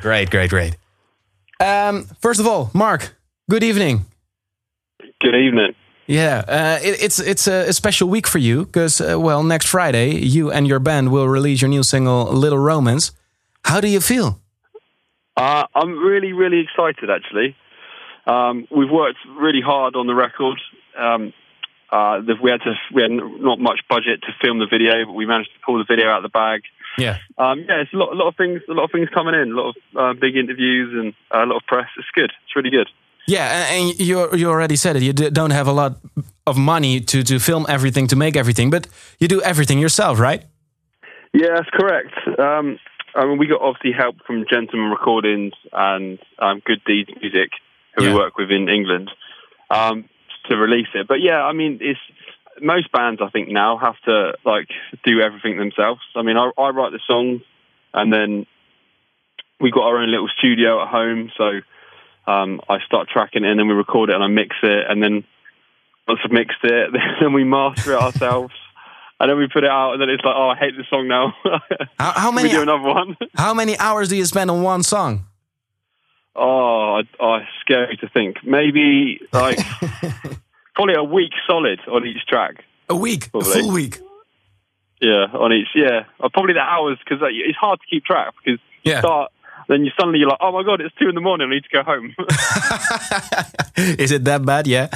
Great, great, great. Um, first of all, Marc, good evening. Good evening. Yeah, uh, it, it's it's a, a, special week for you because uh, well, next Friday you and your band will release your new single "Little Romance." How do you feel? Uh, I'm really, really excited. Actually, um, we've worked really hard on the record. Um, uh, we had to we had not much budget to film the video, but we managed to pull the video out of the bag. Yeah, um, yeah, it's a lot, a lot of things, a lot of things coming in, a lot of uh, big interviews and uh, a lot of press. It's good. It's really good. Yeah, and you you already said it. You don't have a lot of money to to film everything, to make everything, but you do everything yourself, right? Yeah, that's correct. Um, I mean, we got obviously help from Gentleman Recordings and um, Good Deeds Music, who yeah. we work with in England, um, to release it. But yeah, I mean, it's most bands I think now have to like do everything themselves. I mean, I, I write the songs, and then we got our own little studio at home, so um, I start tracking it, and then we record it, and I mix it, and then once I've mixed it, then we master it ourselves. and then we put it out, and then it's like, oh, I hate this song now. how, how many? we do another one. how many hours do you spend on one song? Oh, oh, scary to think. Maybe like probably a week solid on each track. A week, probably. a full week. Yeah, on each. Yeah, uh, probably the hours because uh, it's hard to keep track because yeah. you start. Then you suddenly you're like, oh my god, it's two in the morning. I need to go home. Is it that bad? Yeah.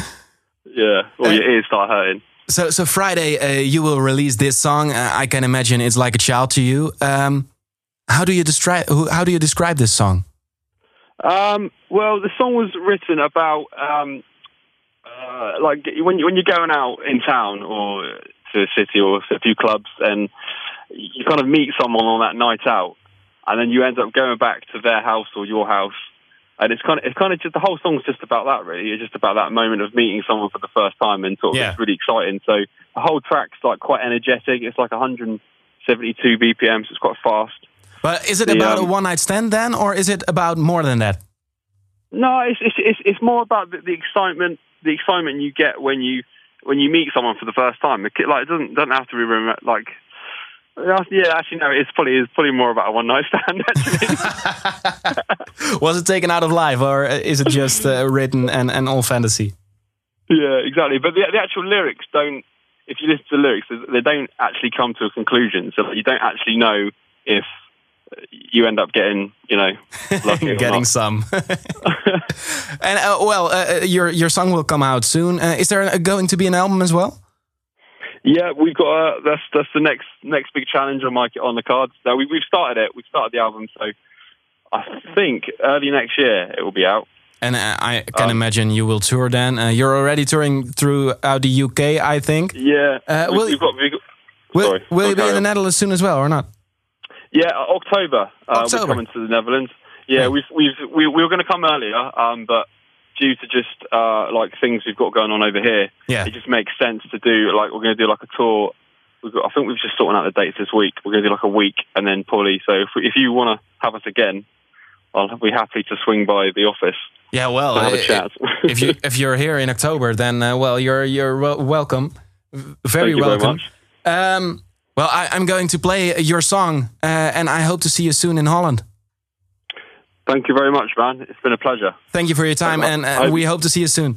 Yeah. Well, uh, your ears start hurting. So, so Friday, uh, you will release this song. Uh, I can imagine it's like a child to you. Um, how do you describe? How do you describe this song? Um, well, the song was written about um, uh, like when you, when you're going out in town or to a city or a few clubs, and you kind of meet someone on that night out, and then you end up going back to their house or your house, and it's kind of it's kind of just the whole song's just about that really. It's just about that moment of meeting someone for the first time and sort of yeah. it's really exciting. So the whole track's like quite energetic. It's like 172 BPM, so it's quite fast. But is it the, about um, a one night stand then, or is it about more than that? No, it's it's it's, it's more about the, the, excitement, the excitement you get when you when you meet someone for the first time. Like it doesn't doesn't have to be like. Yeah, actually, no. It's probably it's probably more about a one night stand. Actually, was it taken out of life, or is it just uh, written and, and all fantasy? Yeah, exactly. But the, the actual lyrics don't. If you listen to the lyrics, they don't actually come to a conclusion. So you don't actually know if you end up getting, you know, getting some. and uh, well, uh, uh, your your song will come out soon. Uh, is there going to be an album as well? Yeah, we've got uh, that's that's the next next big challenge on my on the cards. So we, we've started it. We've started the album. So I think early next year it will be out. And uh, I can um, imagine you will tour then. you're already touring throughout the UK, I think. Yeah. will, we've got, we've got, will, will you be in the Netherlands soon as well, or not? Yeah, October. Uh, October. We're coming to the Netherlands. Yeah, yeah. we've we've we, we were going to come earlier, um, but due to just uh, like things we've got going on over here, yeah. it just makes sense to do like we're going to do like a tour. We've got, I think we've just sorting out the dates this week. We're going to do like a week and then Polly. So if, if you want to have us again, I'll be happy to swing by the office. Yeah, well, have a chat. if you if you're here in October, then uh, well, you're you're welcome, very Thank welcome. Very um, well, I, am going to play your song, uh, and I hope to see you soon in Holland. Thank you very much, man. It's been a pleasure. Thank you for your time, and uh, we hope to see you soon.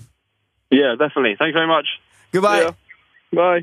Yeah, definitely. Thank you very much. Goodbye. Bye.